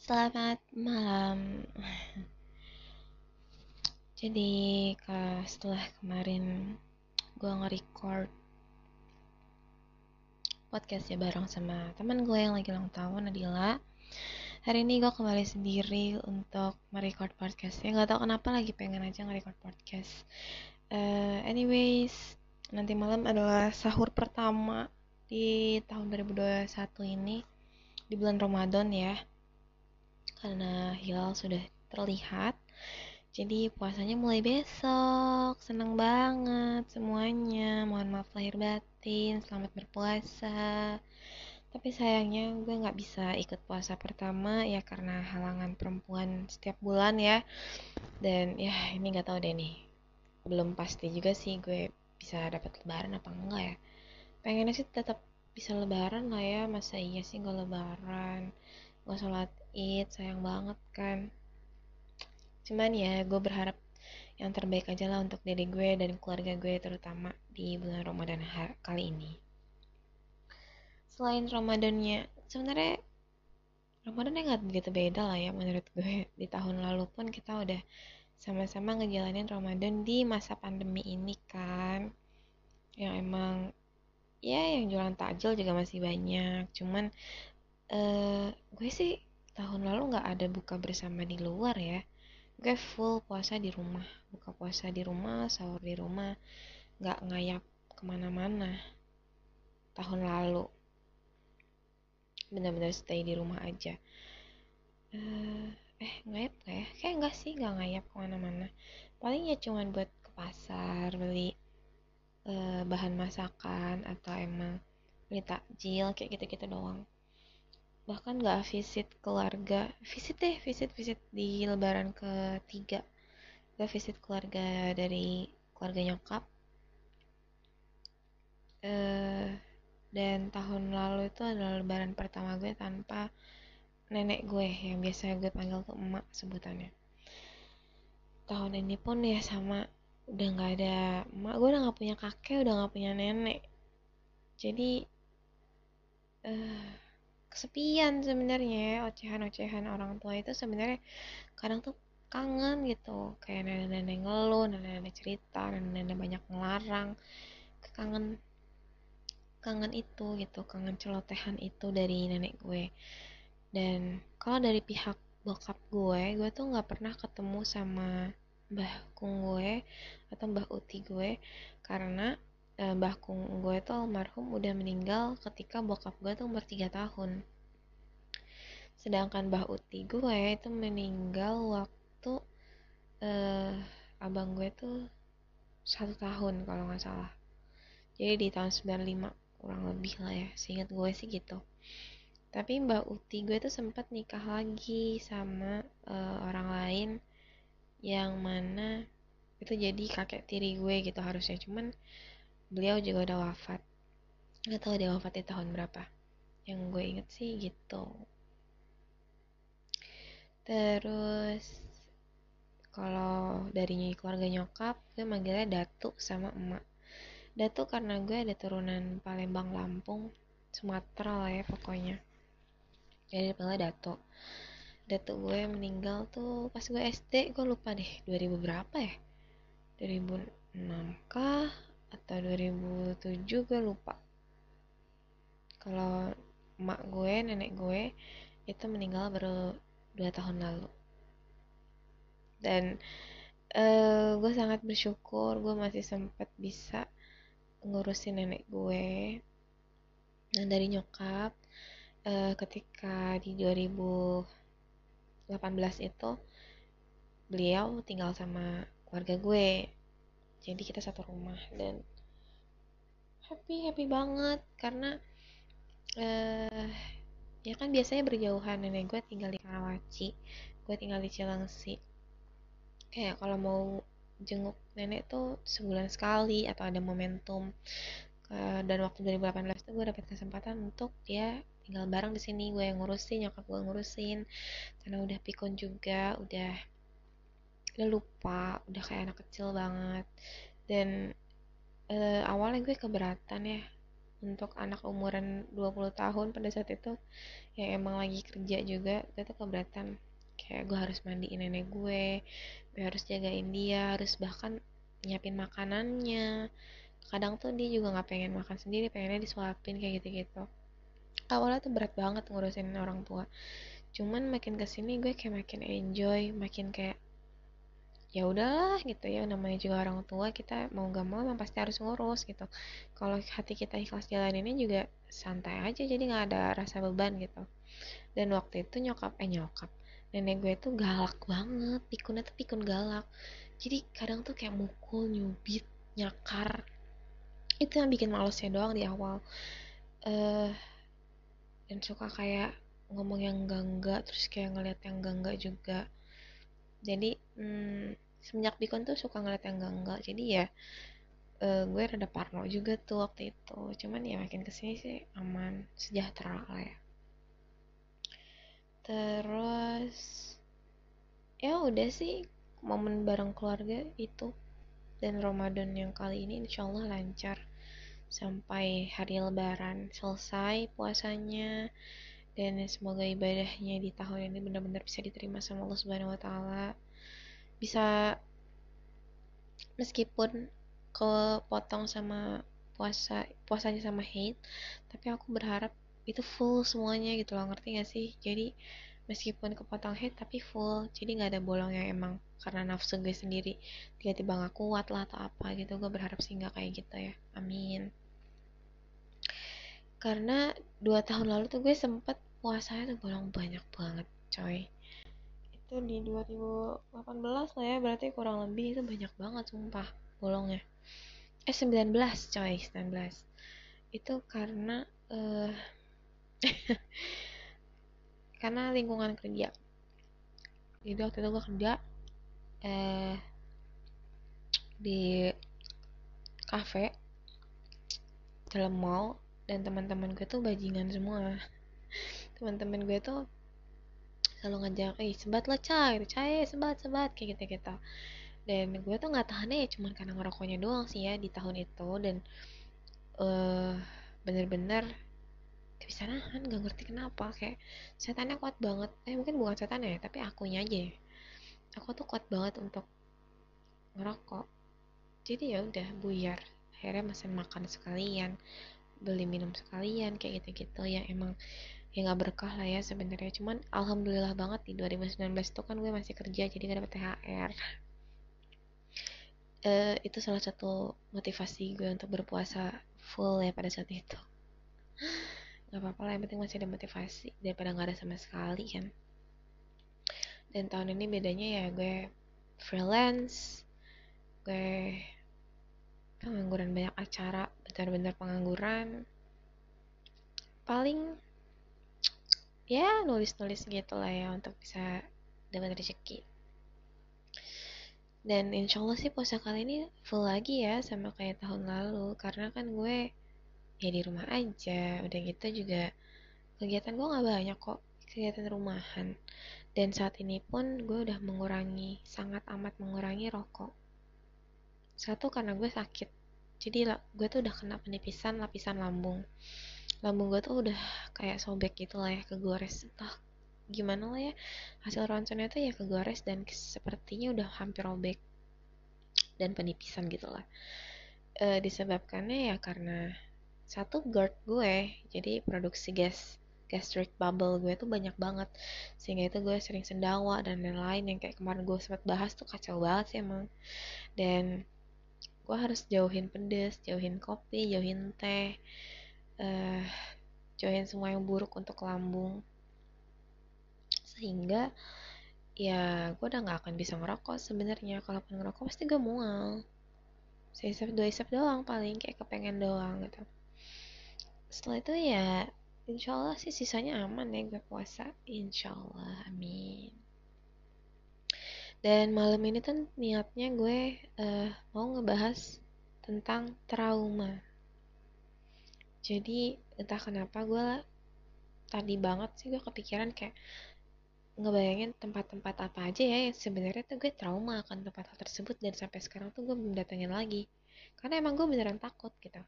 Selamat malam. Jadi setelah kemarin gue nge-record podcast ya bareng sama teman gue yang lagi ulang tahun Nadila. Hari ini gue kembali sendiri untuk merecord podcast. Ya nggak tahu kenapa lagi pengen aja nge-record podcast. Uh, anyways, nanti malam adalah sahur pertama di tahun 2021 ini di bulan Ramadan ya karena hilal sudah terlihat jadi puasanya mulai besok. Senang banget semuanya. Mohon maaf lahir batin selamat berpuasa. Tapi sayangnya gue nggak bisa ikut puasa pertama ya karena halangan perempuan setiap bulan ya. Dan ya ini nggak tahu deh nih belum pasti juga sih gue bisa dapat lebaran apa enggak ya pengennya sih tetap bisa lebaran lah ya. Masa iya sih gak lebaran? Gak sholat id sayang banget kan. Cuman ya gue berharap yang terbaik aja lah untuk diri gue dan keluarga gue terutama di bulan Ramadan kali ini. Selain Ramadannya sebenarnya Ramadannya nggak begitu beda lah ya menurut gue. Di tahun lalu pun kita udah sama-sama ngejalanin Ramadan di masa pandemi ini kan. Yang emang ya yang jualan takjil juga masih banyak. Cuman uh, gue sih tahun lalu nggak ada buka bersama di luar ya. Gue full puasa di rumah. Buka puasa di rumah sahur di rumah. Nggak ngayap ke mana-mana tahun lalu. Benar-benar stay di rumah aja. Uh, eh ngayap gak ya? Kayak enggak sih nggak ngayap ke mana-mana. Paling ya cuman buat ke pasar beli uh, bahan masakan atau emang beli takjil kayak gitu-gitu doang. Bahkan nggak visit keluarga. Visit deh visit visit di lebaran ketiga. Gak visit keluarga dari keluarga nyokap. Uh, dan tahun lalu itu adalah lebaran pertama gue tanpa nenek gue yang biasa gue panggil tuh emak sebutannya. Tahun ini pun ya sama udah nggak ada emak gue udah nggak punya kakek udah nggak punya nenek. Jadi uh, kesepian sebenarnya ya, ocehan-ocehan orang tua itu sebenarnya kadang tuh kangen gitu. Kayak nenek-nenek ngeluh nenek-nenek cerita nenek-nenek banyak ngelarang. Kangen kangen itu gitu kangen celotehan itu dari nenek gue. Dan kalau dari pihak bokap gue gue tuh nggak pernah ketemu sama mbah kung gue atau mbah uti gue karena Mbah Kung gue tuh almarhum udah meninggal ketika bokap gue tuh umur 3 tahun. Sedangkan Mbah Uti gue itu meninggal waktu uh, abang gue tuh satu tahun kalau nggak salah. Jadi di tahun 95 kurang lebih lah ya seingat gue sih gitu. Tapi Mbak Uti gue tuh sempat nikah lagi sama uh, orang lain yang mana itu jadi kakek tiri gue gitu harusnya. Cuman beliau juga udah wafat. Nggak tahu dia di tahun berapa. Yang gue inget sih gitu. Terus kalau dari keluarga nyokap gue manggilnya Datu sama emak. Datu karena gue ada turunan Palembang Lampung Sumatera lah ya pokoknya. Jadi dipanggilnya Datu Datu gue meninggal tuh pas gue SD gue lupa deh 2000 berapa ya? 2006 kah? Atau 2007 gue lupa. Kalau emak gue nenek gue itu meninggal baru dua tahun lalu. Dan uh, gue sangat bersyukur gue masih sempat bisa ngurusin nenek gue. Dan dari nyokap uh, ketika di 2018 itu beliau tinggal sama keluarga gue. Jadi kita satu rumah dan happy happy banget karena uh, ya kan biasanya berjauhan. Nenek gue tinggal di Karawaci gue tinggal di Cilengsi. Kayak kalau mau jenguk nenek tuh sebulan sekali atau ada momentum. Uh, dan waktu 2018 tuh gue dapet kesempatan untuk dia tinggal bareng di sini gue yang ngurusin nyokap gue ngurusin. Karena udah pikun juga udah udah lupa udah kayak anak kecil banget. Dan uh, awalnya gue keberatan ya untuk anak umuran 20 tahun pada saat itu yang emang lagi kerja juga gue tuh keberatan. Kayak gue harus mandiin nenek gue gue harus jagain dia harus bahkan nyiapin makanannya. Kadang tuh dia juga nggak pengen makan sendiri pengennya disuapin kayak gitu-gitu awalnya tuh berat banget ngurusin orang tua. Cuman makin ke sini gue kayak makin enjoy makin kayak ya udahlah gitu ya namanya juga orang tua kita mau gak mau emang pasti harus ngurus gitu. Kalau hati kita ikhlas jalan ini juga santai aja jadi nggak ada rasa beban gitu. Dan waktu itu nyokap eh nyokap nenek gue tuh galak banget pikunnya tuh pikun galak. Jadi kadang tuh kayak mukul nyubit nyakar. Itu yang bikin malesnya doang di awal. Uh, dan suka kayak ngomong yang enggak terus kayak ngeliat yang enggak juga. Jadi hmm, semenjak Bikon tuh suka ngeliat yang enggak enggak jadi ya uh, gue rada parno juga tuh waktu itu. Cuman ya makin ke sini sih aman sejahtera lah ya. Terus ya udah sih momen bareng keluarga itu. Dan Ramadan yang kali ini insya Allah lancar sampai hari lebaran selesai puasanya dan semoga ibadahnya di tahun ini benar-benar bisa diterima sama Allah Subhanahu wa taala. Bisa meskipun kepotong sama puasa puasanya sama hate tapi aku berharap itu full semuanya gitu loh ngerti gak sih? Jadi meskipun kepotong hate tapi full. Jadi nggak ada bolong yang emang karena nafsu gue sendiri. Tiba-tiba gak kuat lah atau apa gitu. Gue berharap sih nggak kayak gitu ya. Amin. Karena dua tahun lalu tuh gue sempet puasanya tuh bolong banyak banget coy. Itu di 2018 lah ya berarti kurang lebih itu banyak banget sumpah bolongnya. Eh 19 coy 19 itu karena uh, karena lingkungan kerja. Jadi waktu itu gue kerja eh di cafe dalam mall dan teman-teman gue tuh bajingan semua. Teman-teman gue tuh selalu ngajak eh sebat lah cai. Cai sebat sebat. Kayak gitu gitu dan gue tuh nggak tahannya ya cuman karena ngerokoknya doang sih ya di tahun itu. Dan uh, bener-bener gak bisa nahan gak ngerti kenapa kayak setannya kuat banget. Eh mungkin bukan setan ya tapi akunya aja ya. aku tuh kuat banget untuk ngerokok. Jadi ya udah buyar. Akhirnya mesen makan sekalian beli minum sekalian kayak gitu-gitu. Yang emang ya nggak berkah lah ya sebenarnya. Cuman alhamdulillah banget di 2019 itu kan gue masih kerja jadi gak dapet THR uh, eh, itu salah satu motivasi gue untuk berpuasa full ya pada saat itu nggak apa-apa lah yang penting masih ada motivasi daripada nggak ada sama sekali kan. Dan tahun ini bedanya ya gue freelance gue pengangguran banyak acara benar-benar pengangguran. Paling ya nulis-nulis gitu lah ya untuk bisa dapat rezeki. Dan insya Allah sih puasa kali ini full lagi ya sama kayak tahun lalu karena kan gue ya di rumah aja. Udah gitu juga kegiatan gue nggak banyak kok kegiatan rumahan. Dan saat ini pun gue udah mengurangi sangat amat mengurangi rokok. Satu karena gue sakit. Jadi gue tuh udah kena penipisan lapisan lambung. Lambung gue tuh udah kayak sobek gitu lah ya kegores. Entah gimana lah ya hasil ronsennya tuh ya kegores dan sepertinya udah hampir robek dan penipisan gitu lah. E, disebabkannya ya karena satu GERD gue. Jadi produksi gas gastric bubble gue tuh banyak banget. Sehingga itu gue sering sendawa dan lain-lain. Yang kayak kemarin gue sempat bahas tuh kacau banget sih emang. Dan gue harus jauhin pedes jauhin kopi jauhin teh uh, jauhin semua yang buruk untuk lambung. Sehingga ya gue udah nggak akan bisa ngerokok sebenarnya. Kalaupun ngerokok pasti gue mual. Seisap dua isap doang paling. Kayak kepengen doang gitu setelah itu ya insya Allah sih sisanya aman ya gue puasa. Insya Allah amin. Dan malam ini tuh niatnya gue uh, mau ngebahas tentang trauma. Jadi entah kenapa gue tadi banget sih gue kepikiran kayak ngebayangin tempat-tempat apa aja ya yang sebenarnya tuh gue trauma akan tempat hal tersebut dan sampai sekarang tuh gue belum datengin lagi. Karena emang gue beneran takut gitu.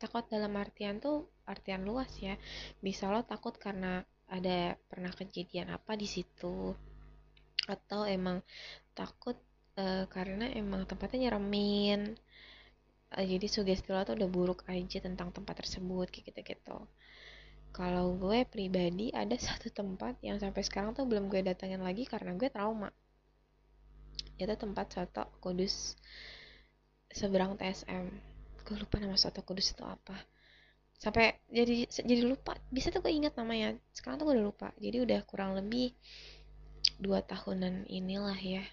Takut dalam artian tuh artian luas ya. Bisa lo takut karena ada pernah kejadian apa di situ? Atau emang takut uh, karena emang tempatnya nyeremin. Uh, jadi sugesti lo tuh udah buruk aja tentang tempat tersebut kayak gitu-gitu. Kalau gue pribadi ada satu tempat yang sampai sekarang tuh belum gue datangin lagi karena gue trauma. Itu tempat soto kudus seberang TSM gue lupa nama soto kudus itu apa sampai jadi jadi lupa. Bisa tuh gue ingat namanya. Sekarang tuh gue udah lupa. Jadi udah kurang lebih dua tahunan inilah ya.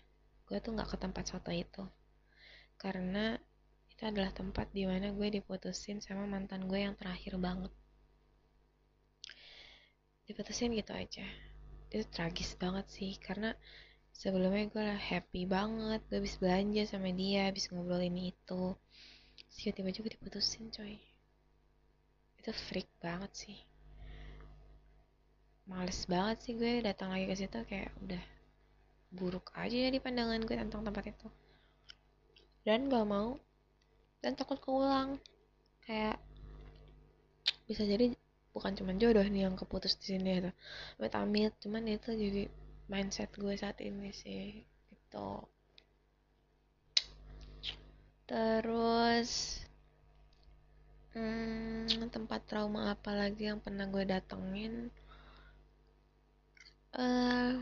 Gue tuh nggak ke tempat soto itu. Karena itu adalah tempat di mana gue diputusin sama mantan gue yang terakhir banget. Diputusin gitu aja. Itu tragis banget sih. Karena sebelumnya gue happy banget. Gue bisa belanja sama dia bisa ngobrol ini itu tiba-tiba juga diputusin coy itu freak banget sih. Males banget sih gue datang lagi ke situ kayak udah buruk aja ya di pandangan gue tentang tempat itu. Dan gak mau. Dan takut keulang. Kayak bisa jadi bukan cuma jodoh nih yang keputus di sini ya amit amit. Cuman itu jadi mindset gue saat ini sih gitu. Terus hmm, tempat trauma apa lagi yang pernah gue datengin? Uh,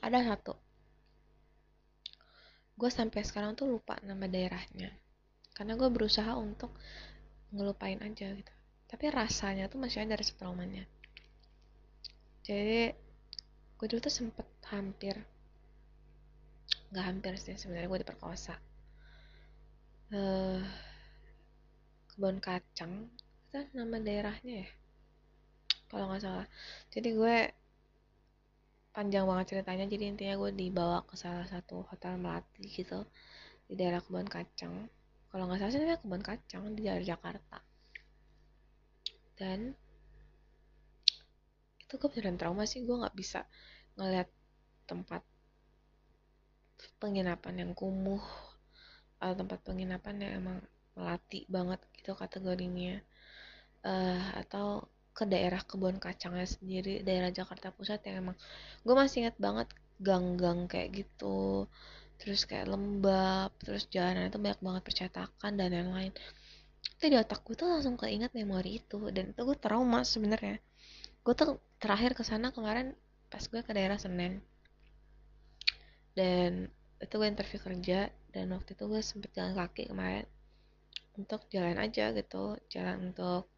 ada satu. Gue sampai sekarang tuh lupa nama daerahnya. Karena gue berusaha untuk ngelupain aja gitu. Tapi rasanya tuh masih ada rasa traumanya. Jadi gue dulu tuh sempet hampir nggak hampir sih sebenarnya gue diperkosa uh, kebun kacang itu nama daerahnya ya? Kalau nggak salah. Jadi gue panjang banget ceritanya jadi intinya gue dibawa ke salah satu hotel melati gitu di daerah kebun kacang. Kalau nggak salah sih namanya kebun kacang di daerah Jakarta. Dan itu gue beneran trauma sih gue nggak bisa ngeliat tempat penginapan yang kumuh atau tempat penginapan yang emang melati banget gitu kategorinya. Uh, atau ke daerah kebun kacangnya sendiri daerah Jakarta Pusat yang emang gue masih ingat banget gang-gang kayak gitu. Terus kayak lembab terus jalanan itu banyak banget percetakan dan lain-lain. Itu di otak gue tuh langsung keinget memori itu dan itu gue trauma sebenarnya. Gue tuh terakhir ke sana kemarin pas gue ke daerah Senen. Dan itu gue interview kerja dan waktu itu gue sempet jalan kaki kemarin untuk jalan aja gitu jalan untuk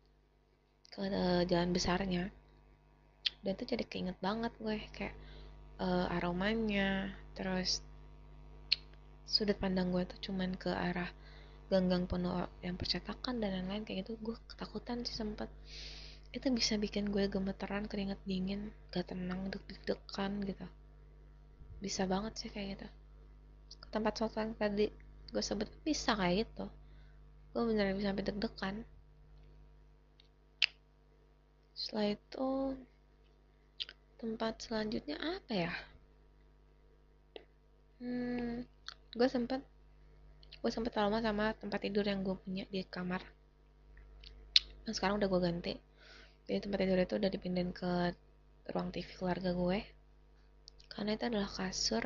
ke jalan besarnya. Dan itu jadi keinget banget gue kayak uh, aromanya terus sudut pandang gue tuh cuman ke arah gang-gang penuh yang percetakan dan lain-lain kayak gitu. Gue ketakutan sih sempet. Itu bisa bikin gue gemeteran keringet dingin gak tenang deg-degan gitu. Bisa banget sih kayak gitu tempat soto yang tadi gue sebut bisa kayak gitu. Gue beneran bisa sampai deg-degan. Setelah itu tempat selanjutnya apa ya? Hmm gue sempet gue sempet lama sama tempat tidur yang gue punya di kamar. Nah, sekarang udah gue ganti. Jadi tempat tidur itu udah dipindahin ke ruang TV keluarga gue. Karena itu adalah kasur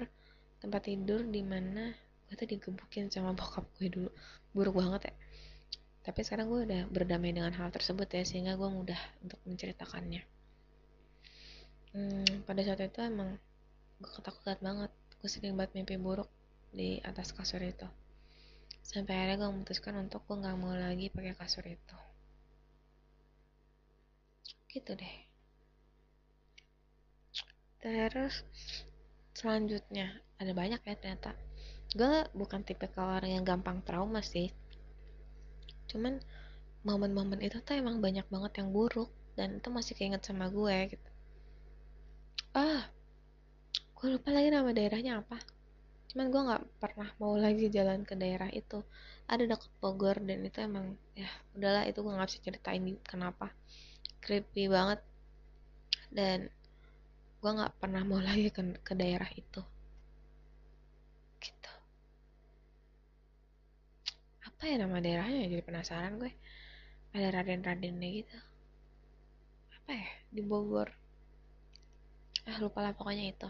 tempat tidur di mana gue tuh digebukin sama bokap gue dulu. Buruk banget ya. Tapi sekarang gue udah berdamai dengan hal tersebut ya sehingga gue mudah untuk menceritakannya. Hmm, pada saat itu emang gue ketakutan banget. Gue sering banget mimpi buruk di atas kasur itu. Sampai akhirnya gue memutuskan untuk gue nggak mau lagi pakai kasur itu. Gitu deh. Terus selanjutnya ada banyak ya ternyata. Gue bukan tipe orang yang gampang trauma sih. Cuman momen-momen itu tuh emang banyak banget yang buruk dan itu masih keinget sama gue gitu. Ah gue lupa lagi nama daerahnya apa. Cuman gue nggak pernah mau lagi jalan ke daerah itu. Ada dekat Bogor dan itu emang ya udahlah itu gue nggak bisa ceritain kenapa. Creepy banget. Dan gue nggak pernah mau lagi ke, ke daerah itu. Gitu. Apa ya nama daerahnya? Jadi penasaran gue. Ada raden-radennya gitu. Apa ya? Di Bogor. Ah lupa lah pokoknya itu.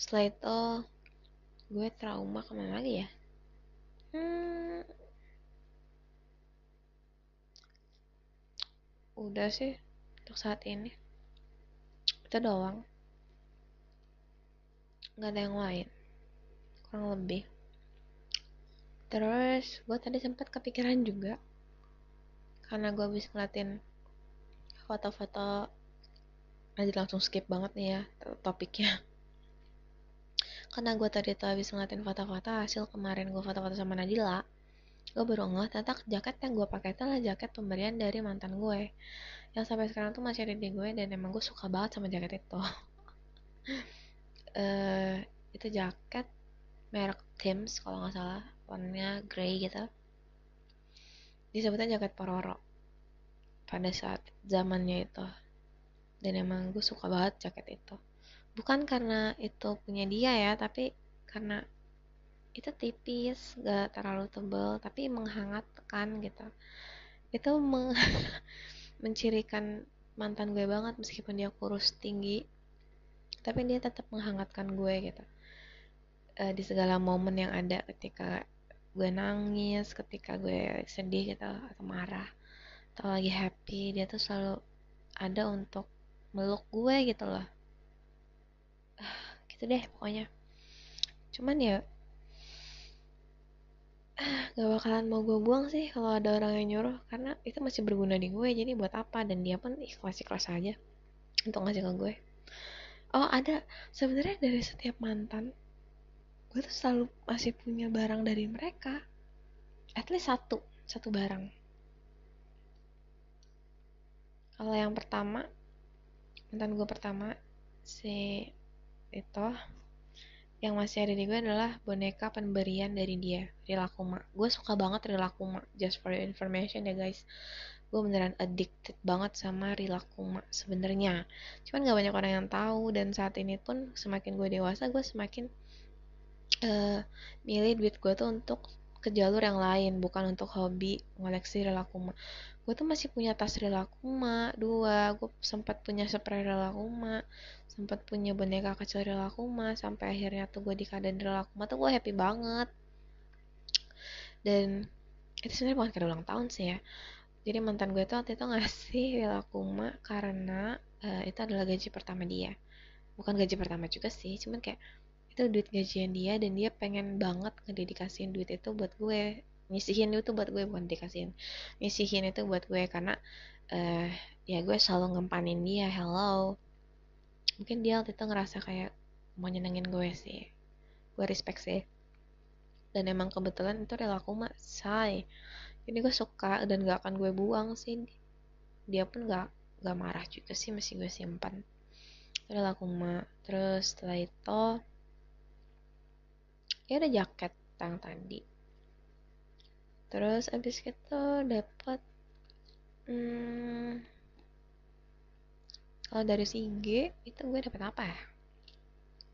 Setelah itu gue trauma ke mana lagi ya? Hmm, udah sih untuk saat ini itu doang. Nggak ada yang lain. Kurang lebih. Terus gue tadi sempat kepikiran juga. Karena gue habis ngeliatin foto-foto aja langsung skip banget nih ya topiknya. Karena gue tadi tuh habis ngeliatin foto-foto hasil kemarin gue foto-foto sama Nadila gue baru ngeliat ternyata jaket yang gue pakai itu adalah jaket pemberian dari mantan gue yang sampai sekarang tuh masih ada di gue dan emang gue suka banget sama jaket itu. Uh, itu jaket merek Tims kalau nggak salah. Warnanya grey gitu. Disebutnya jaket pororo pada saat zamannya itu. Dan emang gue suka banget jaket itu. Bukan karena itu punya dia ya tapi karena itu tipis gak terlalu tebel tapi menghangatkan gitu. Itu meng mencirikan mantan gue banget meskipun dia kurus tinggi. Tapi dia tetap menghangatkan gue gitu. Uh, di segala momen yang ada ketika gue nangis ketika gue sedih gitu atau marah atau lagi happy dia tuh selalu ada untuk meluk gue gitu loh. Uh, gitu deh pokoknya. Cuman ya gak bakalan mau gue buang sih kalau ada orang yang nyuruh karena itu masih berguna di gue. Jadi buat apa? Dan dia pun ikhlas ikhlas aja untuk ngasih ke gue. Oh ada. Sebenarnya dari setiap mantan gue tuh selalu masih punya barang dari mereka. At least satu satu barang. Kalau yang pertama mantan gue pertama si itu yang masih ada di gue adalah boneka pemberian dari dia Rilakuma. Gue suka banget Rilakuma just for your information ya guys. Gue beneran addicted banget sama Rilakuma sebenarnya. Cuman gak banyak orang yang tahu dan saat ini pun semakin gue dewasa gue semakin uh, milih duit gue tuh untuk ke jalur yang lain bukan untuk hobi ngoleksi relakuma gue tuh masih punya tas relakuma dua. Gue sempat punya spray relakuma sempat punya boneka kecil relakuma sampai akhirnya tuh gue di keadaan relakuma tuh gue happy banget. Dan itu sebenarnya bukan kado ulang tahun sih ya. Jadi mantan gue tuh waktu itu ngasih relakuma karena uh, itu adalah gaji pertama dia. Bukan gaji pertama juga sih cuman kayak itu duit gajian dia dan dia pengen banget ngededikasiin duit itu buat gue nyisihin itu buat gue bukan dikasihin. Nyisihin itu buat gue karena uh, ya gue selalu ngempanin dia hello. Mungkin dia waktu itu ngerasa kayak mau nyenengin gue sih. Gue respect sih. Dan emang kebetulan itu rela aku mak. Say. Jadi gue suka dan gak akan gue buang sih. Dia pun gak gak marah juga sih masih gue simpan itu rela aku mak. Terus setelah itu ya ada jaket tang tadi terus abis itu dapat hmm, kalau dari si G itu gue dapat apa ya?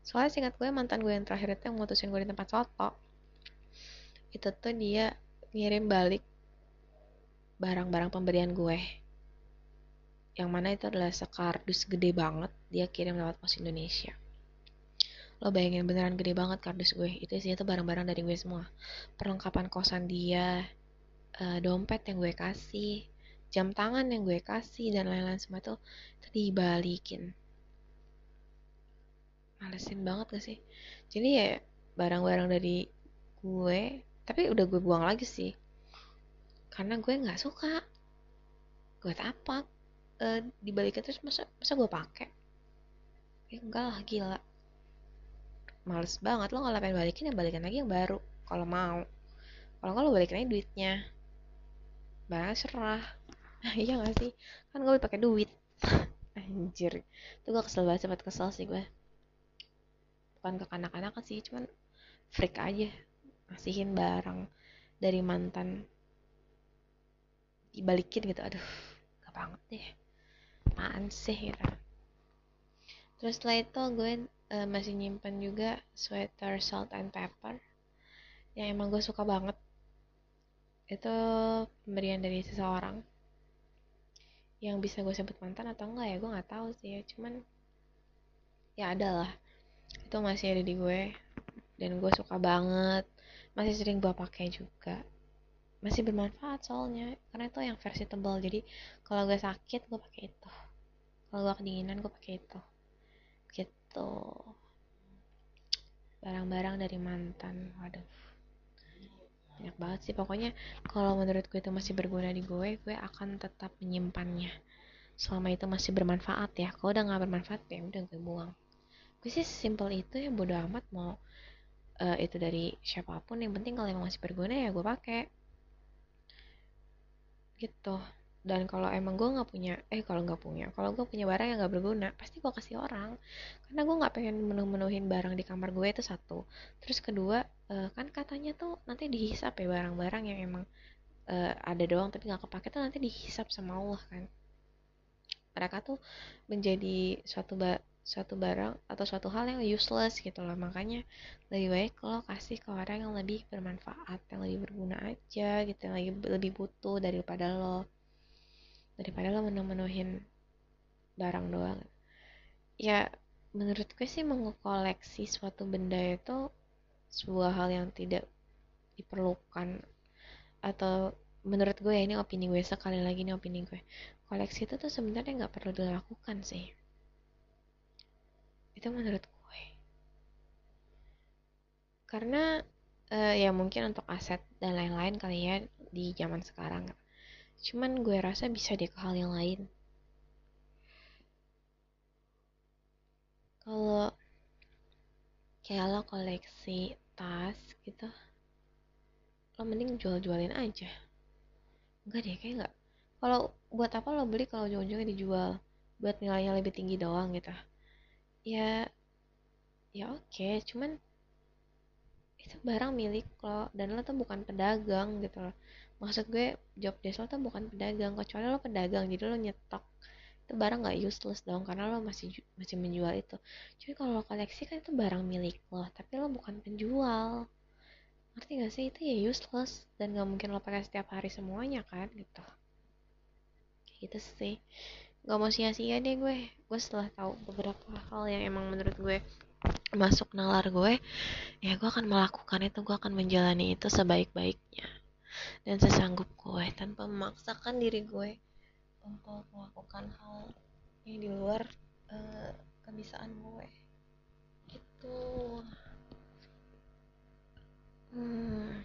Soalnya singkat gue mantan gue yang terakhir itu yang mutusin gue di tempat soto itu tuh dia ngirim balik barang-barang pemberian gue. Yang mana itu adalah sekardus gede banget dia kirim lewat pos Indonesia lo bayangin beneran gede banget kardus gue. Itu sih itu barang-barang dari gue semua. Perlengkapan kosan dia uh, dompet yang gue kasih jam tangan yang gue kasih dan lain-lain semua itu itu dibalikin. Malesin banget gak sih? Jadi ya barang-barang dari gue tapi udah gue buang lagi sih. Karena gue nggak suka. Gue apa uh, dibalikin terus masa masa gue pakai ya enggak lah gila males banget lo kalau pengen balikin ya balikin lagi yang baru. Kalau mau. Kalau nggak lo balikin aja duitnya. Serah. Iya gak sih? Kan gue pakai duit. Anjir. Itu gue kesel banget sempat kesel sih gue. Bukan ke anak-anak sih cuman freak aja. Ngasihin barang dari mantan. Dibalikin gitu aduh. Gak banget deh. Apaan sih gitu. Terus setelah itu gue uh, masih nyimpen juga sweater salt and pepper. Yang emang gue suka banget. Itu pemberian dari seseorang. Yang bisa gue sebut mantan atau enggak ya gue nggak tahu sih ya. Cuman ya ada lah. Itu masih ada di gue. Dan gue suka banget. Masih sering gue pakai juga. Masih bermanfaat soalnya. Karena itu yang versi tebal jadi kalau gue sakit gue pakai itu. Kalau gue kedinginan gue pakai itu gitu. Barang-barang dari mantan waduh. Banyak banget sih pokoknya kalau menurut gue itu masih berguna di gue gue akan tetap menyimpannya. Selama itu masih bermanfaat ya. Kalau udah nggak bermanfaat ya udah gue buang. Gue sih simple itu ya bodo amat mau uh, itu dari siapa pun. Yang penting kalau emang masih berguna ya gue pakai. Gitu dan kalau emang gue nggak punya eh kalau nggak punya kalau gue punya barang yang nggak berguna pasti gue kasih orang. Karena gue nggak pengen menuh-menuhin barang di kamar gue itu satu. Terus kedua uh, kan katanya tuh nanti dihisap ya barang-barang yang emang uh, ada doang tapi nggak kepake tuh nanti dihisap sama Allah kan. Mereka tuh menjadi suatu ba suatu barang atau suatu hal yang useless gitu loh. Makanya lebih baik lo kasih ke orang yang lebih bermanfaat yang lebih berguna aja gitu yang lebih lebih butuh daripada lo daripada lo menuh-menuhin barang doang. Ya menurut gue sih mengoleksi suatu benda itu sebuah hal yang tidak diperlukan. Atau menurut gue ya ini opini gue sekali lagi ini opini gue. Koleksi itu tuh sebenarnya nggak perlu dilakukan sih. Itu menurut gue. Karena uh, ya mungkin untuk aset dan lain-lain kali ya di zaman sekarang cuman gue rasa bisa deh ke hal yang lain. Kalau kayak lo koleksi tas gitu lo mending jual-jualin aja. Enggak deh kayak enggak kalau buat apa lo beli kalau ujung-ujungnya dijual? Buat nilainya lebih tinggi doang gitu. Ya ya oke okay. cuman itu barang milik lo dan lo tuh bukan pedagang gitu loh maksud gue job desk lo tuh bukan pedagang kecuali lo pedagang jadi lo nyetok. Itu barang nggak useless dong karena lo masih masih menjual itu. Cuy kalau lo koleksi kan itu barang milik lo tapi lo bukan penjual. Ngerti gak sih? Itu ya useless dan gak mungkin lo pakai setiap hari semuanya kan gitu. Gitu sih. Gak mau sia-sia deh gue. Gue setelah tahu beberapa hal yang emang menurut gue masuk nalar gue ya gue akan melakukan itu gue akan menjalani itu sebaik-baiknya dan sesanggup gue tanpa memaksakan diri gue untuk melakukan hal yang di luar uh, kebisaan gue. Gitu. Hmm.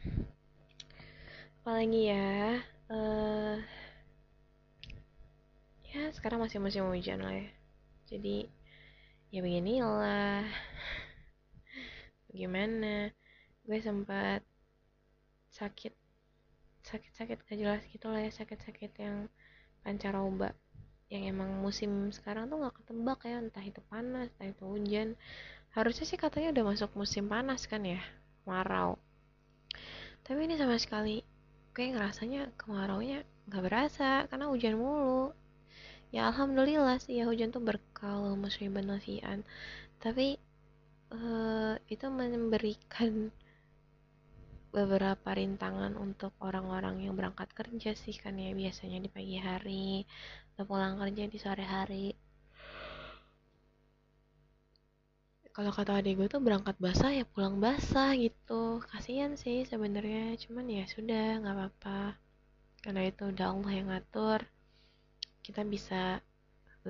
apalagi ya uh, ya sekarang masih musim hujan lah ya. Jadi ya beginilah. Bagaimana gue sempat sakit sakit-sakit gak jelas gitu lah ya sakit-sakit yang pancaroba. Yang emang musim sekarang tuh gak ketebak ya entah itu panas entah itu hujan. Harusnya sih katanya udah masuk musim panas kan ya kemarau. Tapi ini sama sekali kayak ngerasanya kemaraunya nggak berasa karena hujan mulu. Ya alhamdulillah sih ya hujan tuh berkah musibah nafian tapi uh, itu memberikan beberapa rintangan untuk orang-orang yang berangkat kerja sih kan ya biasanya di pagi hari atau pulang kerja di sore hari. Kalau kata adik gue tuh berangkat basah ya pulang basah gitu. Kasihan sih sebenarnya cuman ya sudah nggak apa-apa. Karena itu udah Allah yang ngatur. Kita bisa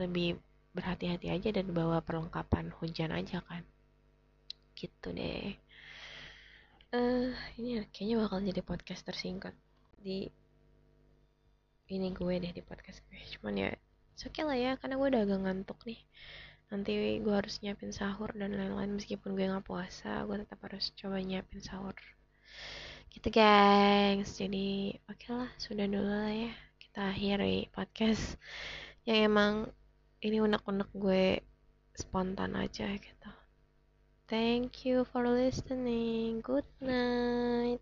lebih berhati-hati aja dan bawa perlengkapan hujan aja kan. Gitu deh. eh uh, ini kayaknya bakal jadi podcast tersingkat. Di ini gue deh di podcast gue. Cuman ya oke okay lah ya karena gue udah agak ngantuk nih. Nanti gue harus nyiapin sahur dan lain-lain. Meskipun gue nggak puasa gue tetap harus coba nyiapin sahur. Gitu gengs. Jadi oke okay lah sudah dulu lah ya. Kita akhiri podcast yang emang ini unek-unek gue spontan aja gitu. Thank you for listening. Good night.